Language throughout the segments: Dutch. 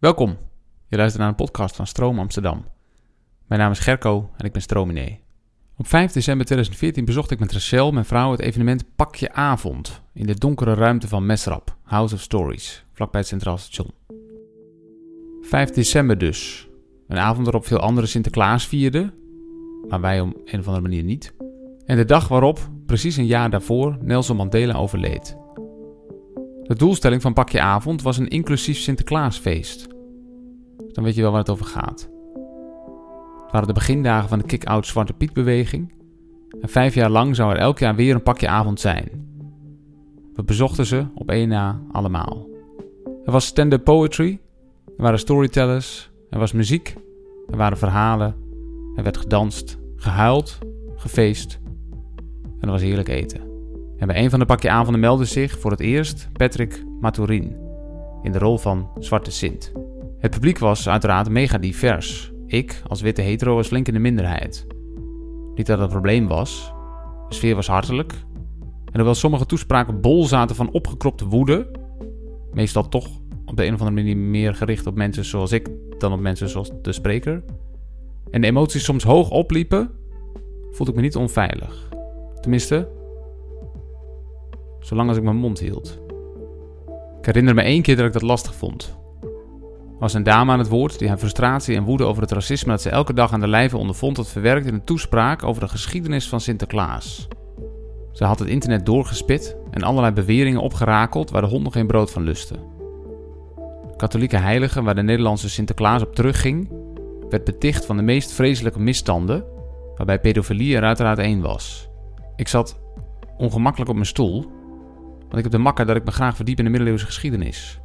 Welkom. Je luistert naar een podcast van Stroom Amsterdam. Mijn naam is Gerco en ik ben stroominee. Op 5 december 2014 bezocht ik met Rachel, mijn vrouw, het evenement Pakje Avond in de donkere ruimte van Mesrap, House of Stories, vlakbij het Centraal Station. 5 december dus. Een avond waarop veel andere Sinterklaas vierden, maar wij om een of andere manier niet. En de dag waarop, precies een jaar daarvoor, Nelson Mandela overleed. De doelstelling van Pakje Avond was een inclusief Sinterklaasfeest. Dan weet je wel waar het over gaat. Het waren de begindagen van de kick-out Zwarte Piet beweging. En vijf jaar lang zou er elk jaar weer een pakje avond zijn. We bezochten ze op één na allemaal. Er was stand-up poetry, er waren storytellers, er was muziek, er waren verhalen, er werd gedanst, gehuild, gefeest en er was heerlijk eten. En bij een van de pakje avonden meldde zich voor het eerst Patrick Maturin in de rol van Zwarte Sint. Het publiek was uiteraard mega divers. Ik, als witte hetero, was flink in de minderheid. Niet dat het een probleem was. De sfeer was hartelijk. En hoewel sommige toespraken bol zaten van opgekropte woede, meestal toch op de een of andere manier meer gericht op mensen zoals ik dan op mensen zoals de spreker, en de emoties soms hoog opliepen, voelde ik me niet onveilig. Tenminste, zolang als ik mijn mond hield. Ik herinner me één keer dat ik dat lastig vond. Was een dame aan het woord die haar frustratie en woede over het racisme dat ze elke dag aan de lijve ondervond had verwerkt in een toespraak over de geschiedenis van Sinterklaas. Ze had het internet doorgespit en allerlei beweringen opgerakeld waar de honden geen brood van lusten. De katholieke heilige waar de Nederlandse Sinterklaas op terugging, werd beticht van de meest vreselijke misstanden, waarbij pedofilie er uiteraard één was. Ik zat ongemakkelijk op mijn stoel, want ik heb de makker dat ik me graag verdiep in de middeleeuwse geschiedenis.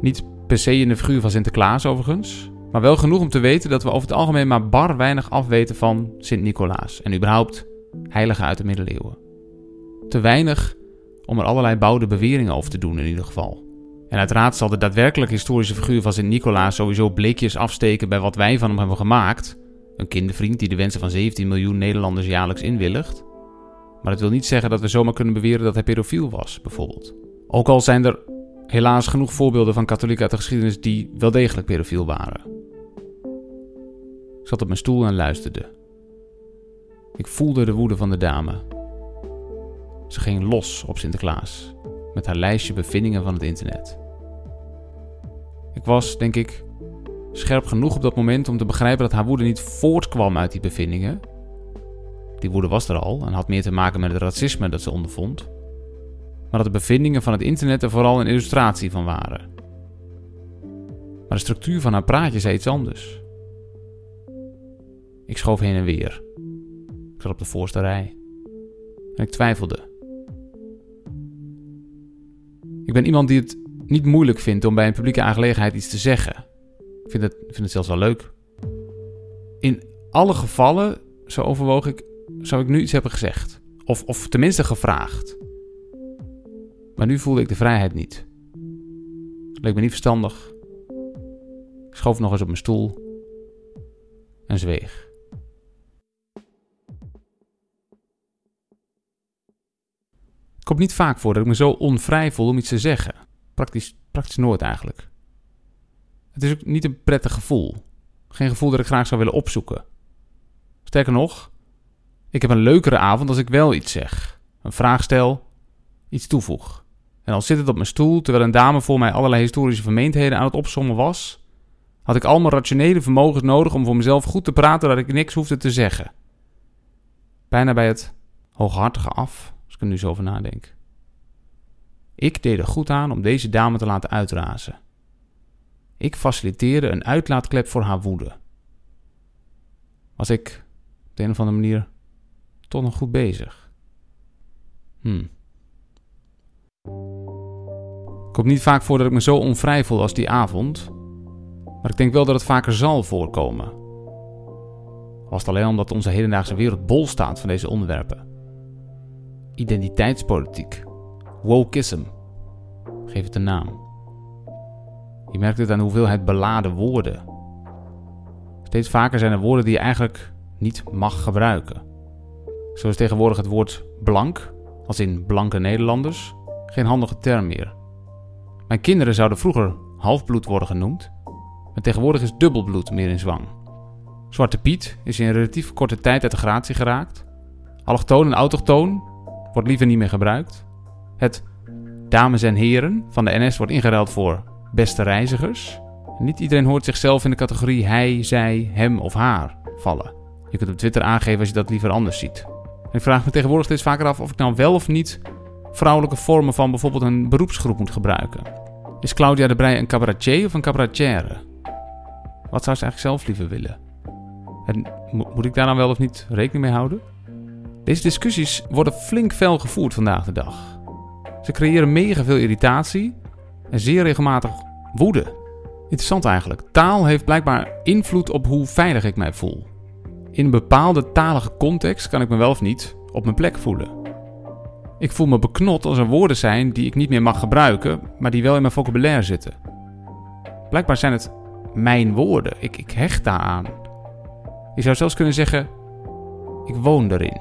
Niet per se in de figuur van Sinterklaas overigens, maar wel genoeg om te weten dat we over het algemeen maar bar weinig afweten van Sint-Nicolaas en überhaupt heiligen uit de middeleeuwen. Te weinig om er allerlei bouwde beweringen over te doen in ieder geval. En uiteraard zal de daadwerkelijke historische figuur van Sint-Nicolaas sowieso bleekjes afsteken bij wat wij van hem hebben gemaakt. Een kindervriend die de wensen van 17 miljoen Nederlanders jaarlijks inwilligt. Maar dat wil niet zeggen dat we zomaar kunnen beweren dat hij pedofiel was, bijvoorbeeld. Ook al zijn er helaas genoeg voorbeelden van katholieken uit de geschiedenis die wel degelijk pedofiel waren. Ik zat op mijn stoel en luisterde. Ik voelde de woede van de dame. Ze ging los op Sinterklaas met haar lijstje bevindingen van het internet. Ik was, denk ik, scherp genoeg op dat moment om te begrijpen dat haar woede niet voortkwam uit die bevindingen. Die woede was er al en had meer te maken met het racisme dat ze ondervond. Maar dat de bevindingen van het internet er vooral een illustratie van waren. Maar de structuur van haar praatje zei iets anders. Ik schoof heen en weer. Ik zat op de voorste rij. En ik twijfelde. Ik ben iemand die het niet moeilijk vindt om bij een publieke aangelegenheid iets te zeggen. Ik vind het, vind het zelfs wel leuk. In alle gevallen, zo overwoog ik, zou ik nu iets hebben gezegd. Of, of tenminste gevraagd. Maar nu voelde ik de vrijheid niet. Leek me niet verstandig. Ik schoof nog eens op mijn stoel en zweeg. Het komt niet vaak voor dat ik me zo onvrij voel om iets te zeggen. Praktisch, praktisch nooit eigenlijk. Het is ook niet een prettig gevoel. Geen gevoel dat ik graag zou willen opzoeken. Sterker nog, ik heb een leukere avond als ik wel iets zeg. Een vraag stel, iets toevoeg. En al zit het op mijn stoel terwijl een dame voor mij allerlei historische vermeendheden aan het opsommen was, had ik al mijn rationele vermogens nodig om voor mezelf goed te praten dat ik niks hoefde te zeggen. Bijna bij het hooghartige af ik er nu zo over nadenk. Ik deed er goed aan om deze dame te laten uitrazen. Ik faciliteerde een uitlaatklep voor haar woede. Was ik op de een of andere manier toch nog goed bezig? Hmm. Komt niet vaak voor dat ik me zo onvrij voel als die avond, maar ik denk wel dat het vaker zal voorkomen. Was het alleen omdat onze hedendaagse wereld bol staat van deze onderwerpen identiteitspolitiek, wokeism. Geef het een naam. Je merkt het aan de hoeveelheid beladen woorden. Steeds vaker zijn er woorden die je eigenlijk niet mag gebruiken. Zo is tegenwoordig het woord blank, als in blanke Nederlanders, geen handige term meer. Mijn kinderen zouden vroeger halfbloed worden genoemd, Maar tegenwoordig is dubbelbloed meer in zwang. Zwarte Piet is in relatief korte tijd uit de gratie geraakt. Allochtoon en autochtoon wordt liever niet meer gebruikt. Het dames en heren van de NS wordt ingeruild voor beste reizigers. Niet iedereen hoort zichzelf in de categorie hij, zij, hem of haar vallen. Je kunt op Twitter aangeven als je dat liever anders ziet. En ik vraag me tegenwoordig steeds vaker af of ik nou wel of niet vrouwelijke vormen van bijvoorbeeld een beroepsgroep moet gebruiken. Is Claudia de Brij een cabaretier of een cabaretière? Wat zou ze eigenlijk zelf liever willen? En moet ik daar dan wel of niet rekening mee houden? Deze discussies worden flink fel gevoerd vandaag de dag. Ze creëren mega veel irritatie en zeer regelmatig woede. Interessant eigenlijk. Taal heeft blijkbaar invloed op hoe veilig ik mij voel. In een bepaalde talige context kan ik me wel of niet op mijn plek voelen. Ik voel me beknot als er woorden zijn die ik niet meer mag gebruiken, maar die wel in mijn vocabulaire zitten. Blijkbaar zijn het mijn woorden. Ik, ik hecht daaraan. Je zou zelfs kunnen zeggen: ik woon erin.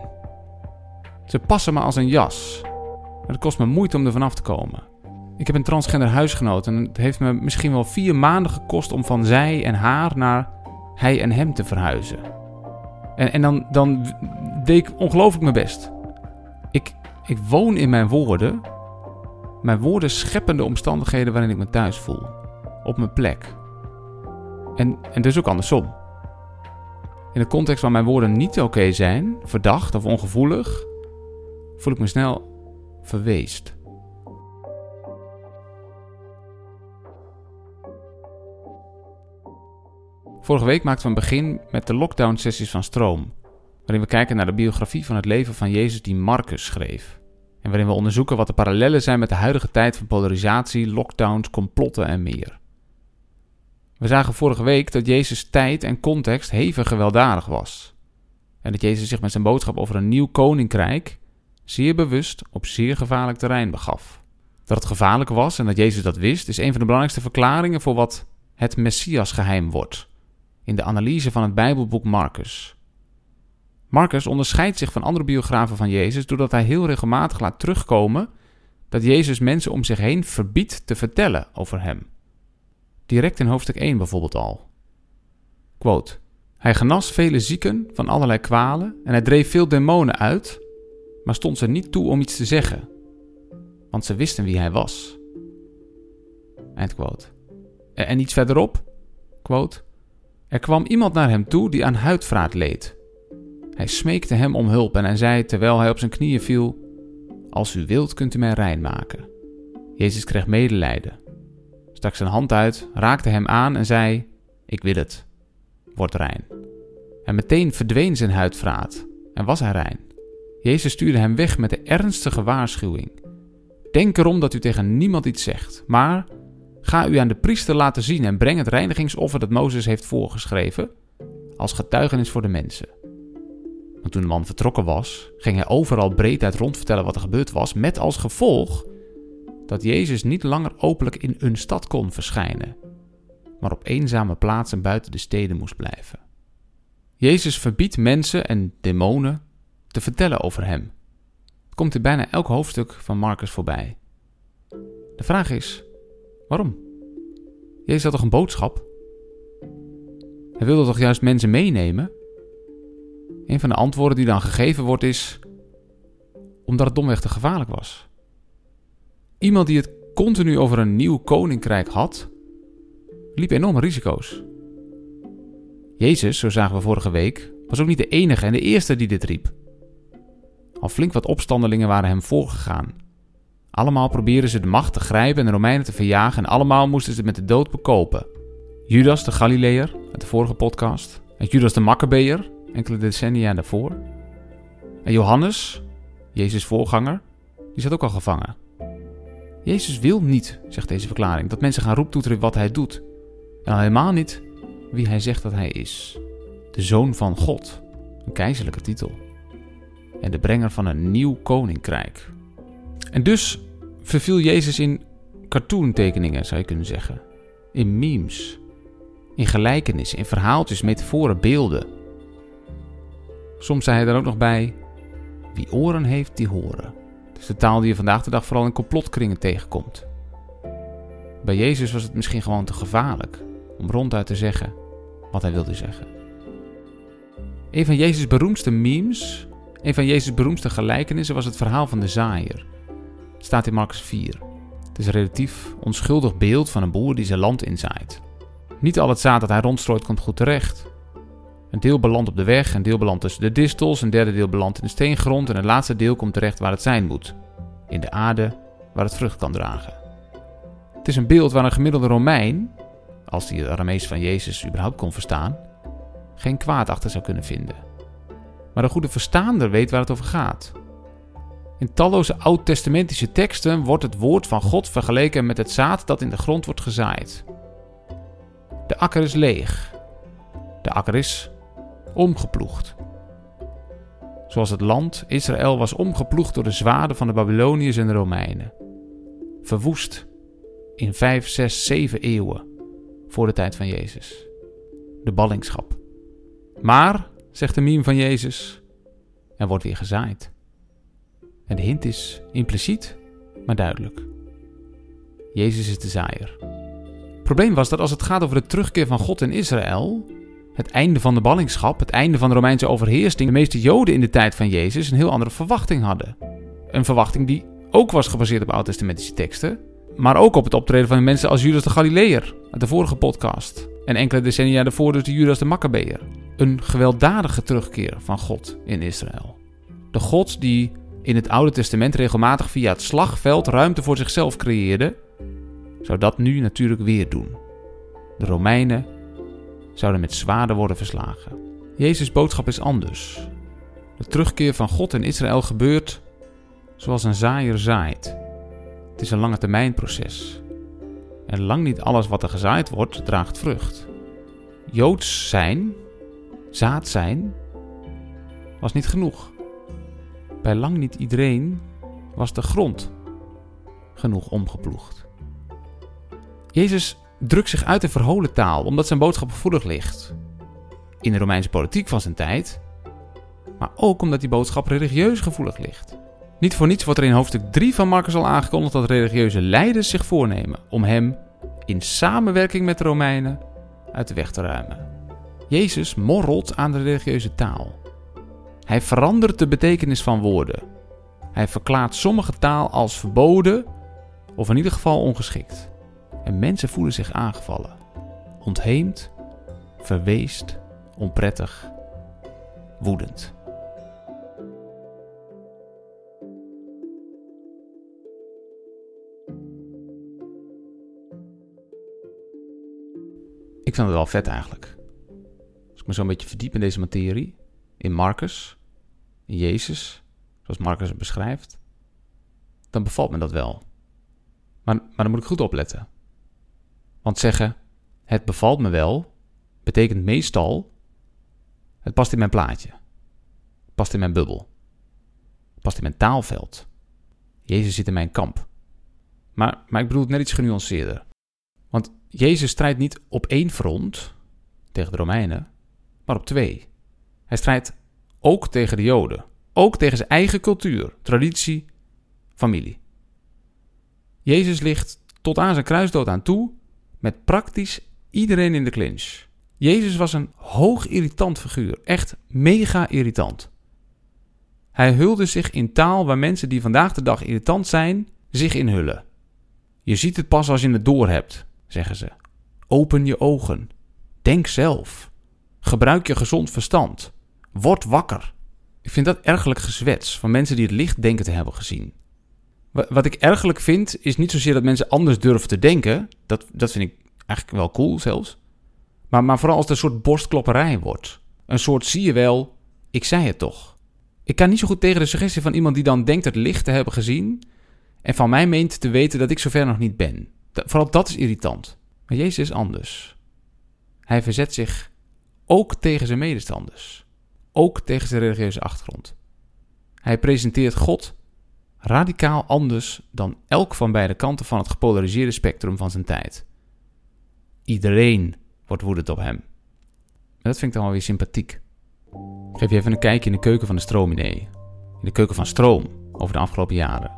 Ze passen me als een jas. Het kost me moeite om er vanaf te komen. Ik heb een transgender huisgenoot en het heeft me misschien wel vier maanden gekost om van zij en haar naar hij en hem te verhuizen. En, en dan, dan deed ik ongelooflijk mijn best. Ik, woon in mijn woorden. Mijn woorden scheppen de omstandigheden waarin ik me thuis voel. Op mijn plek. En, en dus ook andersom. In de context waar mijn woorden niet oké zijn, verdacht of ongevoelig, voel ik me snel verweest. Vorige week maakten we een begin met de lockdown-sessies van Stroom, waarin we kijken naar de biografie van het leven van Jezus die Marcus schreef. En waarin we onderzoeken wat de parallellen zijn met de huidige tijd van polarisatie, lockdowns, complotten en meer. We zagen vorige week dat Jezus' tijd en context hevig gewelddadig was. En dat Jezus zich met zijn boodschap over een nieuw koninkrijk zeer bewust op zeer gevaarlijk terrein begaf. Dat het gevaarlijk was en dat Jezus dat wist, is een van de belangrijkste verklaringen voor wat het Messias-geheim wordt in de analyse van het Bijbelboek Marcus. Marcus onderscheidt zich van andere biografen van Jezus doordat hij heel regelmatig laat terugkomen dat Jezus mensen om zich heen verbiedt te vertellen over hem. Direct in hoofdstuk 1 bijvoorbeeld al. Quote, hij genas vele zieken van allerlei kwalen en hij dreef veel demonen uit, maar stond ze niet toe om iets te zeggen, want ze wisten wie hij was. Eindquote. En iets verderop, quote, er kwam iemand naar hem toe die aan huidvraat leed. Hij smeekte hem om hulp en hij zei terwijl hij op zijn knieën viel: Als u wilt, kunt u mij rein maken. Jezus kreeg medelijden, stak zijn hand uit, raakte hem aan en zei: Ik wil het, word rein. En meteen verdween zijn huidvraat en was hij rein. Jezus stuurde hem weg met de ernstige waarschuwing: Denk erom dat u tegen niemand iets zegt, maar Ga u aan de priester laten zien en breng het reinigingsoffer dat Mozes heeft voorgeschreven, als getuigenis voor de mensen. Want toen de man vertrokken was, ging hij overal breed uit rond vertellen wat er gebeurd was, met als gevolg dat Jezus niet langer openlijk in een stad kon verschijnen, maar op eenzame plaatsen buiten de steden moest blijven. Jezus verbiedt mensen en demonen te vertellen over hem. Het komt in bijna elk hoofdstuk van Marcus voorbij. De vraag is: Waarom? Jezus had toch een boodschap? Hij wilde toch juist mensen meenemen? Een van de antwoorden die dan gegeven wordt is: omdat het domweg te gevaarlijk was. Iemand die het continu over een nieuw koninkrijk had, liep enorme risico's. Jezus, zo zagen we vorige week, was ook niet de enige en de eerste die dit riep. Al flink wat opstandelingen waren hem voorgegaan. Allemaal probeerden ze de macht te grijpen en de Romeinen te verjagen en allemaal moesten ze het met de dood bekopen. Judas de Galileër, uit de vorige podcast, en Judas de Maccabeer, enkele decennia daarvoor. En Johannes, Jezus' voorganger, die zat ook al gevangen. Jezus wil niet, zegt deze verklaring, dat mensen gaan roeptoeteren wat hij doet. En al helemaal niet wie hij zegt dat hij is. De zoon van God, een keizerlijke titel. En de brenger van een nieuw koninkrijk. En dus verviel Jezus in cartoontekeningen, zou je kunnen zeggen. In memes. In gelijkenissen, in verhaaltjes, metaforen, beelden. Soms zei hij er ook nog bij: Wie oren heeft, die horen. Het is de taal die je vandaag de dag vooral in complotkringen tegenkomt. Bij Jezus was het misschien gewoon te gevaarlijk. om ronduit te zeggen wat hij wilde zeggen. Een van Jezus' beroemdste memes, een van Jezus' beroemdste gelijkenissen was het verhaal van de zaaier. Het staat in Marcus 4. Het is een relatief onschuldig beeld van een boer die zijn land inzaait. Niet al het zaad dat hij rondstrooit komt goed terecht. Een deel belandt op de weg, een deel belandt tussen de distels, een derde deel belandt in de steengrond en het laatste deel komt terecht waar het zijn moet. In de aarde waar het vrucht kan dragen. Het is een beeld waar een gemiddelde Romein, als die de Aramees van Jezus überhaupt kon verstaan, geen kwaad achter zou kunnen vinden. Maar een goede verstaander weet waar het over gaat. In talloze oud-testamentische teksten wordt het woord van God vergeleken met het zaad dat in de grond wordt gezaaid. De akker is leeg. De akker is omgeploegd. Zoals het land Israël was omgeploegd door de zwaarden van de Babyloniërs en de Romeinen. Verwoest in 5, 6, 7 eeuwen voor de tijd van Jezus. De ballingschap. Maar, zegt de meme van Jezus, er wordt weer gezaaid. En de hint is impliciet, maar duidelijk. Jezus is de zaaier. Het probleem was dat als het gaat over de terugkeer van God in Israël, het einde van de ballingschap, het einde van de Romeinse overheersing, de meeste Joden in de tijd van Jezus een heel andere verwachting hadden. Een verwachting die ook was gebaseerd op oud-testamentische teksten, maar ook op het optreden van mensen als Judas de Galileër uit de vorige podcast. En enkele decennia daarvoor dus de Judas de Maccabeer. Een gewelddadige terugkeer van God in Israël. De God die in het Oude Testament regelmatig via het slagveld ruimte voor zichzelf creëerde, zou dat nu natuurlijk weer doen. De Romeinen zouden met zwaarden worden verslagen. Jezus' boodschap is anders. De terugkeer van God in Israël gebeurt zoals een zaaier zaait. Het is een lange termijn proces. En lang niet alles wat er gezaaid wordt, draagt vrucht. Joods zijn, zaad zijn, was niet genoeg. Bij lang niet iedereen was de grond genoeg omgeploegd. Jezus drukt zich uit in verholen taal omdat zijn boodschap gevoelig ligt. In de Romeinse politiek van zijn tijd, maar ook omdat die boodschap religieus gevoelig ligt. Niet voor niets wordt er in hoofdstuk 3 van Marcus al aangekondigd dat religieuze leiders zich voornemen om hem in samenwerking met de Romeinen uit de weg te ruimen. Jezus morrelt aan de religieuze taal. Hij verandert de betekenis van woorden. Hij verklaart sommige taal als verboden of in ieder geval ongeschikt. En mensen voelen zich aangevallen, ontheemd, verweest, onprettig, woedend. Ik vind het wel vet eigenlijk. Als ik me zo een beetje verdiep in deze materie, in Marcus, in Jezus, zoals Marcus het beschrijft, dan bevalt me dat wel. Maar, maar dan moet ik goed opletten. Want zeggen, het bevalt me wel, betekent meestal, het past in mijn plaatje. Het past in mijn bubbel. Het past in mijn taalveld. Jezus zit in mijn kamp. Maar, maar ik bedoel het net iets genuanceerder. Want Jezus strijdt niet op één front tegen de Romeinen, maar op twee. Hij strijdt ook tegen de Joden, ook tegen zijn eigen cultuur, traditie, familie. Jezus ligt tot aan zijn kruisdood aan toe met praktisch iedereen in de clinch. Jezus was een hoog irritant figuur, echt mega irritant. Hij hulde zich in taal waar mensen die vandaag de dag irritant zijn, zich in hullen. Je ziet het pas als je het door hebt, zeggen ze. Open je ogen. Denk zelf. Gebruik je gezond verstand. Word wakker. Ik vind dat ergelijk gezwets van mensen die het licht denken te hebben gezien. Wat ik ergelijk vind, is niet zozeer dat mensen anders durven te denken. Dat, dat vind ik eigenlijk wel cool zelfs. Maar, maar vooral als het een soort borstklopperij wordt. Een soort zie je wel, ik zei het toch. Ik kan niet zo goed tegen de suggestie van iemand die dan denkt het licht te hebben gezien. En van mij meent te weten dat ik zover nog niet ben. vooral dat is irritant. Maar Jezus is anders. Hij verzet zich ook tegen zijn medestanders. Ook tegen zijn religieuze achtergrond. Hij presenteert God radicaal anders dan elk van beide kanten van het gepolariseerde spectrum van zijn tijd. Iedereen wordt woedend op hem. En dat vind ik dan wel weer sympathiek. Geef je even een kijkje in de keuken van de Strominee. In de keuken van Stroom over de afgelopen jaren.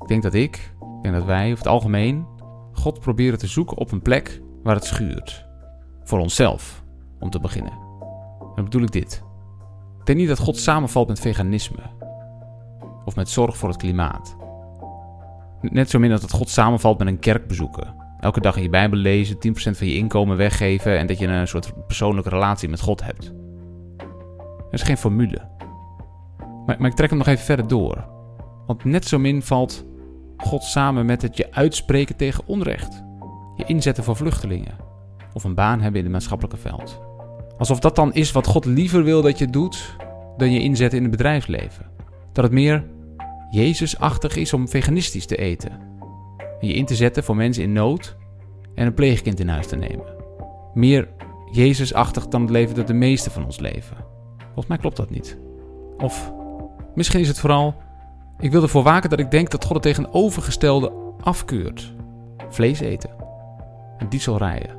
Ik denk dat ik, ik denk dat wij over het algemeen God proberen te zoeken op een plek waar het schuurt. Voor onszelf, om te beginnen. En dan bedoel ik dit. Ik denk niet dat God samenvalt met veganisme. Of met zorg voor het klimaat. Net zo min dat het God samenvalt met een kerk bezoeken. Elke dag in je Bijbel lezen, 10% van je inkomen weggeven en dat je een soort persoonlijke relatie met God hebt. Er is geen formule. Maar, maar ik trek hem nog even verder door. Want net zo min valt God samen met het je uitspreken tegen onrecht. Je inzetten voor vluchtelingen. Of een baan hebben in het maatschappelijke veld. Alsof dat dan is wat God liever wil dat je doet dan je inzetten in het bedrijfsleven. Dat het meer Jezusachtig is om veganistisch te eten. En je in te zetten voor mensen in nood en een pleegkind in huis te nemen. Meer Jezusachtig dan het leven dat de meeste van ons leven. Volgens mij klopt dat niet. Of misschien is het vooral, ik wil ervoor waken dat ik denk dat God het tegenovergestelde afkeurt. Vlees eten. En diesel rijden.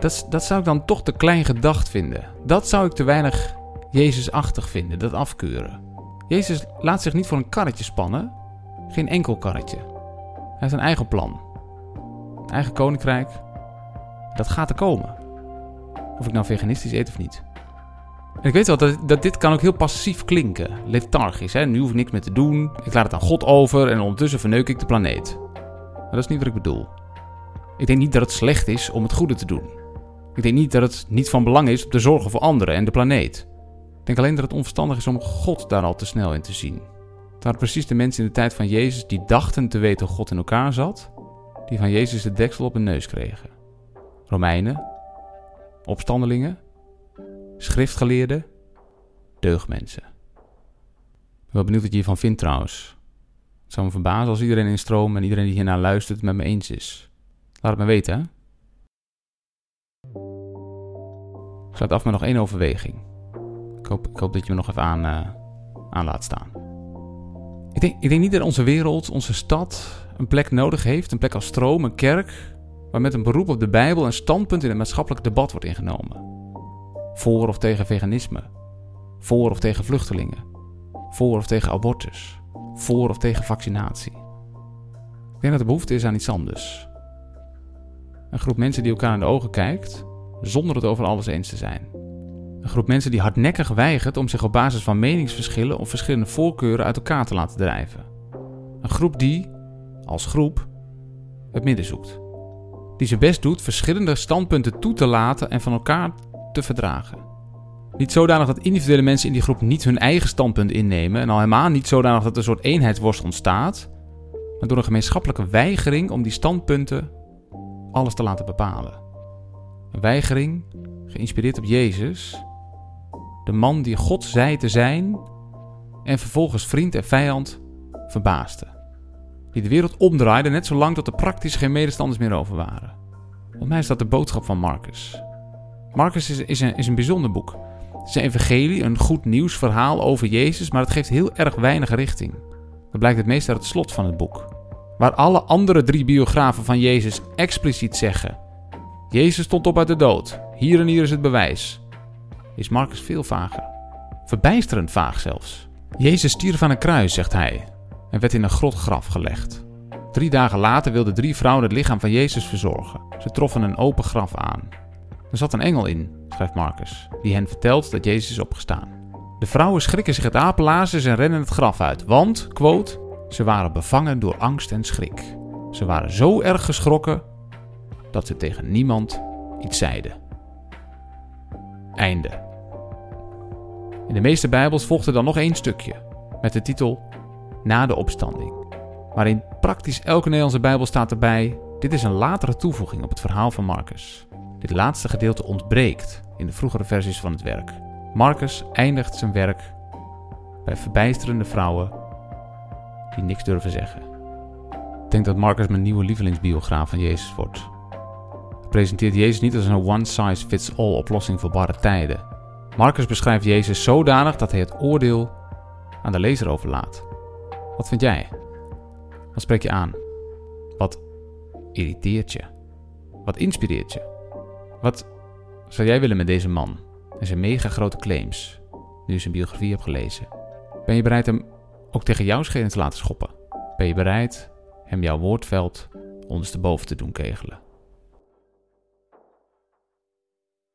Dat, dat zou ik dan toch te klein gedacht vinden. Dat zou ik te weinig Jezusachtig vinden, dat afkeuren. Jezus laat zich niet voor een karretje spannen. Geen enkel karretje. Hij heeft een eigen plan. Een eigen koninkrijk. Dat gaat er komen. Of ik nou veganistisch eet of niet. En ik weet wel dat, dat dit kan ook heel passief klinken. Lethargisch. Hè? Nu hoef ik niks meer te doen. Ik laat het aan God over en ondertussen verneuk ik de planeet. Maar dat is niet wat ik bedoel. Ik denk niet dat het slecht is om het goede te doen. Ik denk niet dat het niet van belang is om te zorgen voor anderen en de planeet. Denk alleen dat het onverstandig is om God daar al te snel in te zien. Het waren precies de mensen in de tijd van Jezus die dachten te weten hoe God in elkaar zat, die van Jezus de deksel op hun neus kregen. Romeinen, opstandelingen, schriftgeleerden, deugdmensen. Wel benieuwd wat je hiervan vindt trouwens. Het zou me verbazen als iedereen in stroom en iedereen die hiernaar luistert met me eens is. Laat het me weten, hè? Ik sluit af met nog één overweging. Ik hoop, dat je me nog even aan, uh, aan laat staan. Ik denk, ik denk niet dat onze wereld, onze stad, een plek nodig heeft. Een plek als stroom, een kerk, waar met een beroep op de Bijbel een standpunt in het maatschappelijk debat wordt ingenomen. Voor of tegen veganisme. Voor of tegen vluchtelingen. Voor of tegen abortus. Voor of tegen vaccinatie. Ik denk dat de behoefte is aan iets anders. Een groep mensen die elkaar in de ogen kijkt, zonder het over alles eens te zijn. Een groep mensen die hardnekkig weigert om zich op basis van meningsverschillen of verschillende voorkeuren uit elkaar te laten drijven. Een groep die, als groep, het midden zoekt. Die zijn best doet verschillende standpunten toe te laten en van elkaar te verdragen. Niet zodanig dat individuele mensen in die groep niet hun eigen standpunt innemen en al helemaal niet zodanig dat er een soort eenheidsworst ontstaat, maar door een gemeenschappelijke weigering om die standpunten alles te laten bepalen. Een weigering geïnspireerd op Jezus, de man die God zei te zijn en vervolgens vriend en vijand verbaasde. Die de wereld omdraaide net zolang tot er praktisch geen medestanders meer over waren. Volgens mij is dat de boodschap van Marcus. Marcus is, is, een, is een bijzonder boek. Het is een evangelie, een goed nieuwsverhaal over Jezus, maar het geeft heel erg weinig richting. Dat blijkt het meest uit het slot van het boek. Waar alle andere drie biografen van Jezus expliciet zeggen: Jezus stond op uit de dood, hier en hier is het bewijs, is Marcus veel vager. Verbijsterend vaag zelfs. Jezus stierf aan een kruis, zegt hij, en werd in een grotgraf gelegd. Drie dagen later wilden drie vrouwen het lichaam van Jezus verzorgen. Ze troffen een open graf aan. Er zat een engel in, schrijft Marcus, die hen vertelt dat Jezus is opgestaan. De vrouwen schrikken zich het apenlazers en rennen het graf uit, want, quote, ze waren bevangen door angst en schrik. Ze waren zo erg geschrokken dat ze tegen niemand iets zeiden. Einde. In de meeste Bijbels volgt er dan nog één stukje, met de titel Na de opstanding. Maar in praktisch elke Nederlandse Bijbel staat erbij: dit is een latere toevoeging op het verhaal van Marcus. Dit laatste gedeelte ontbreekt in de vroegere versies van het werk. Marcus eindigt zijn werk bij verbijsterende vrouwen die niks durven zeggen. Ik denk dat Marcus mijn nieuwe lievelingsbiograaf van Jezus wordt. Hij presenteert Jezus niet als een one-size-fits-all oplossing voor barre tijden. Marcus beschrijft Jezus zodanig dat hij het oordeel aan de lezer overlaat. Wat vind jij? Wat spreek je aan? Wat irriteert je? Wat inspireert je? Wat zou jij willen met deze man en zijn mega grote claims, nu je zijn biografie hebt gelezen? Ben je bereid hem ook tegen jouw schenen te laten schoppen? Ben je bereid hem jouw woordveld ondersteboven te doen kegelen?